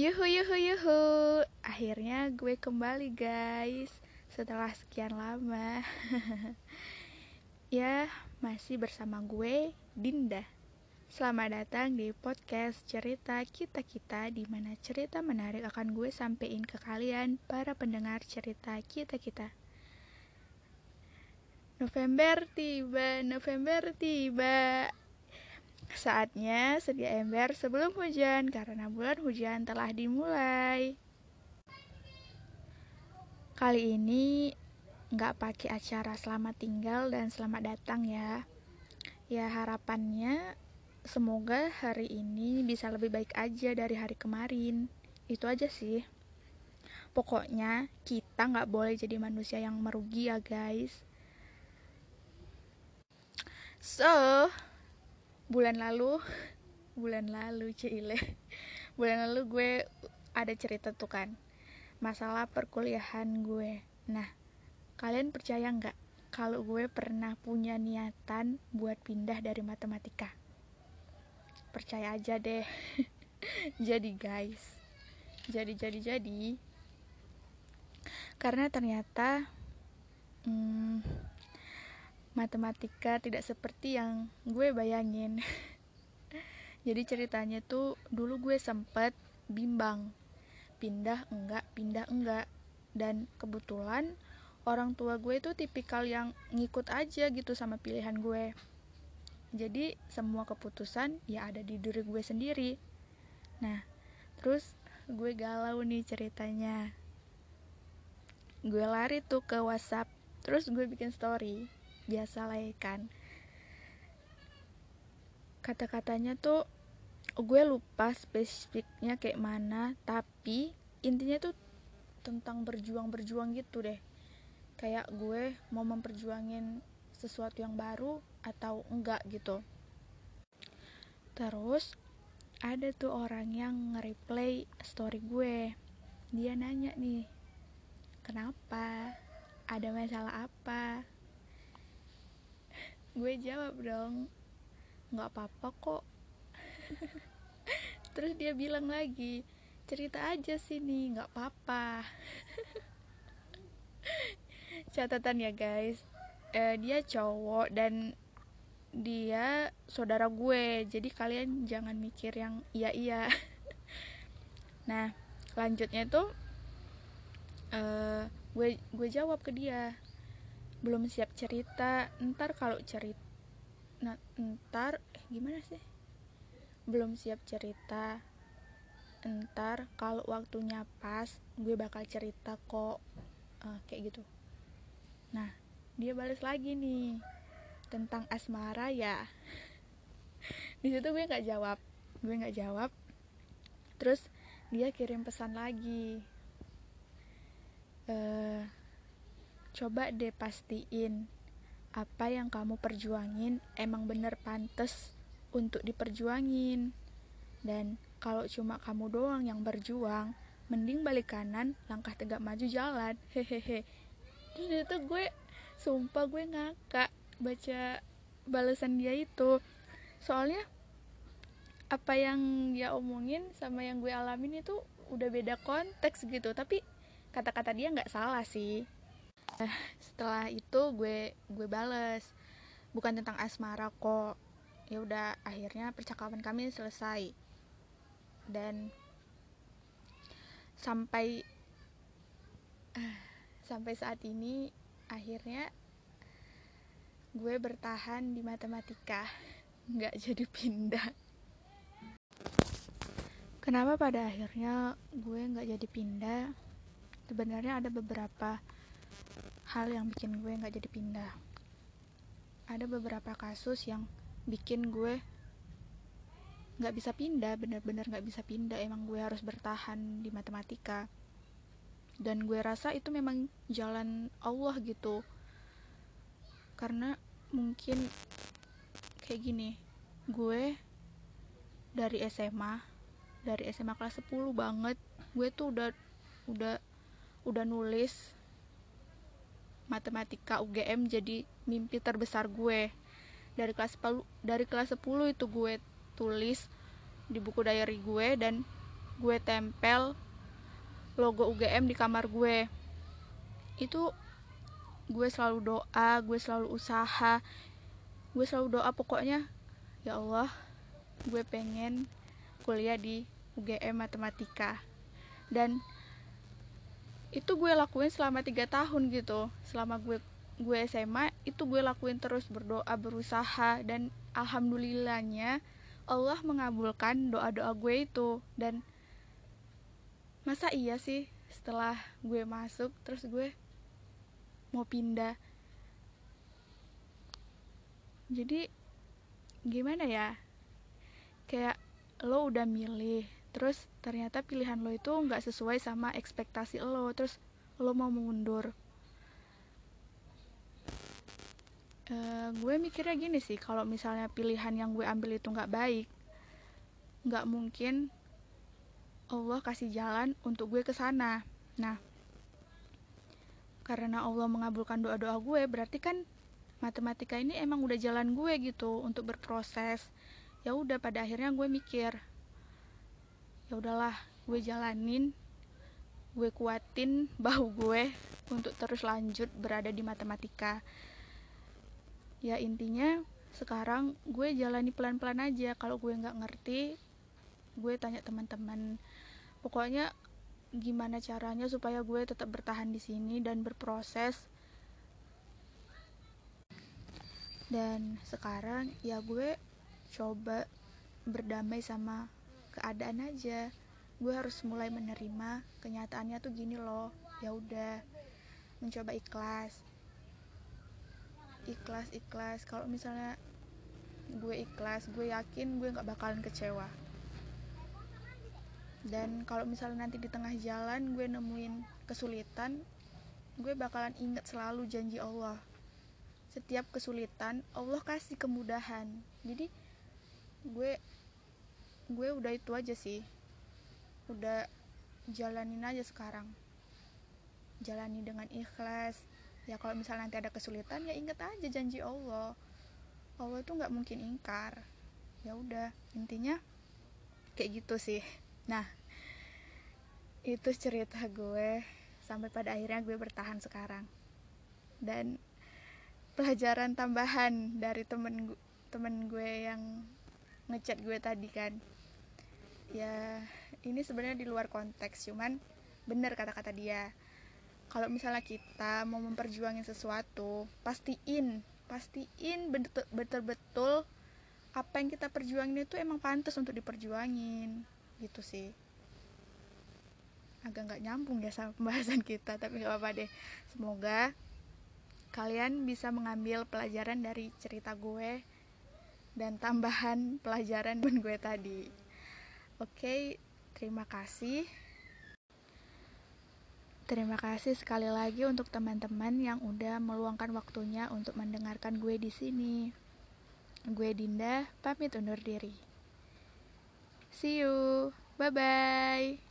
Yuhu yuhu yuhu. Akhirnya gue kembali guys. Setelah sekian lama. Ya masih bersama gue Dinda. Selamat datang di podcast cerita kita-kita di mana cerita menarik akan gue sampein ke kalian para pendengar cerita kita-kita. November tiba, November tiba Saatnya sedia ember sebelum hujan karena bulan hujan telah dimulai. Kali ini nggak pakai acara selamat tinggal dan selamat datang ya. Ya harapannya semoga hari ini bisa lebih baik aja dari hari kemarin. Itu aja sih. Pokoknya kita nggak boleh jadi manusia yang merugi ya guys. So, bulan lalu bulan lalu cile. Bulan lalu gue ada cerita tuh kan masalah perkuliahan gue. Nah kalian percaya nggak kalau gue pernah punya niatan buat pindah dari matematika? Percaya aja deh. Jadi guys. Jadi jadi jadi. Karena ternyata hmm, matematika tidak seperti yang gue bayangin. Jadi ceritanya tuh dulu gue sempet bimbang pindah enggak pindah enggak. Dan kebetulan orang tua gue tuh tipikal yang ngikut aja gitu sama pilihan gue. Jadi semua keputusan ya ada di diri gue sendiri. Nah terus gue galau nih ceritanya. Gue lari tuh ke whatsapp terus gue bikin story biasa lah ya kan. Kata-katanya tuh gue lupa spesifiknya kayak mana tapi intinya tuh tentang berjuang-berjuang gitu deh. Kayak gue mau memperjuangin sesuatu yang baru atau enggak gitu. Terus ada tuh orang yang nge-replay story gue. Dia nanya nih kenapa? Ada masalah apa gue jawab dong. Nggak apa-apa kok. Terus dia bilang lagi cerita aja sini nggak apa-apa. Catatan ya guys. Eh, dia cowok dan dia saudara gue. Jadi kalian jangan mikir yang iya iya nah lanjutnya tuh eh, gue gue jawab ke dia belum siap cerita. Ntar kalau cerita nah, ntar eh gimana sih? Belum siap cerita ntar kalau waktunya pas gue bakal cerita kok. Uh, kayak gitu. Nah dia balas lagi nih tentang asmara ya. Di situ gue nggak jawab gue nggak jawab. Terus dia kirim pesan lagi. Uh, coba deh pastiin apa yang kamu perjuangin emang bener pantas untuk diperjuangin. Dan kalau cuma kamu doang yang berjuang mending balik kanan langkah tegak maju jalan. Hehehe. Terus itu gue sumpah gue ngakak baca balasan dia itu. Soalnya apa yang dia omongin sama yang gue alamin itu udah beda konteks gitu. Tapi kata-kata dia nggak salah sih setelah itu gue gue bales. Bukan tentang asmara kok. Ya udah akhirnya percakapan kami selesai. Dan sampai uh, sampai saat ini akhirnya gue bertahan di matematika. Nggak jadi pindah. Kenapa pada akhirnya gue nggak jadi pindah? Sebenarnya ada beberapa hal yang bikin gue nggak jadi pindah. Ada beberapa kasus yang bikin gue nggak bisa pindah bener-bener nggak bisa pindah. Emang gue harus bertahan di matematika. Dan gue rasa itu memang jalan Allah gitu. Karena mungkin kayak gini gue dari SMA dari SMA kelas 10 banget gue tuh udah udah udah nulis matematika UGM jadi mimpi terbesar gue. Dari kelas 10 dari kelas 10 itu gue tulis di buku diary gue dan gue tempel logo UGM di kamar gue. Itu gue selalu doa gue selalu usaha gue selalu doa. Pokoknya ya Allah gue pengen kuliah di UGM matematika. Dan itu gue lakuin selama tiga tahun gitu. Selama gue gue SMA itu gue lakuin terus berdoa berusaha dan alhamdulillahnya Allah mengabulkan doa-doa gue itu. Dan masa iya sih setelah gue masuk terus gue mau pindah? Jadi gimana ya? Kayak lo udah milih terus ternyata pilihan lo itu nggak sesuai sama ekspektasi lo. Terus lo mau mundur. Uh, gue mikirnya gini sih kalau misalnya pilihan yang gue ambil itu nggak baik nggak mungkin Allah kasih jalan untuk gue ke sana. Nah karena Allah mengabulkan doa-doa gue berarti kan matematika ini emang udah jalan gue gitu untuk berproses. Ya udah pada akhirnya gue mikir ya udahlah gue jalanin gue kuatin bahu gue untuk terus lanjut berada di matematika. Ya intinya sekarang gue jalani pelan-pelan aja. Kalau gue nggak ngerti gue tanya teman-teman. Pokoknya gimana caranya supaya gue tetap bertahan di sini dan berproses. Dan sekarang ya gue coba berdamai sama keadaan aja. Gue harus mulai menerima kenyataannya tuh gini loh. Ya udah mencoba ikhlas. Ikhlas ikhlas. Kalau misalnya gue ikhlas gue yakin gue nggak bakalan kecewa. Dan kalau misalnya nanti di tengah jalan gue nemuin kesulitan gue bakalan inget selalu janji Allah. Setiap kesulitan Allah kasih kemudahan. Jadi gue gue udah itu aja sih. Udah jalanin aja sekarang. Jalani dengan ikhlas. Ya kalau misalnya nanti ada kesulitan ya inget aja janji Allah. Allah itu nggak mungkin ingkar. Ya udah intinya kayak gitu sih. Nah itu cerita gue sampai pada akhirnya gue bertahan sekarang. Dan pelajaran tambahan dari temen temen gue yang ngechat gue tadi kan ya ini sebenarnya di luar konteks cuman bener kata-kata dia. Kalau misalnya kita mau memperjuangin sesuatu pastiin pastiin betul-betul apa yang kita perjuangin itu emang pantas untuk diperjuangin gitu sih. Agak nggak nyambung ya sama pembahasan kita tapi nggak apa-apa deh. Semoga kalian bisa mengambil pelajaran dari cerita gue dan tambahan pelajaran gue tadi oke terima kasih Terima kasih sekali lagi untuk teman-teman yang udah meluangkan waktunya untuk mendengarkan gue di sini. Gue Dinda, pamit undur diri. See you. Bye bye.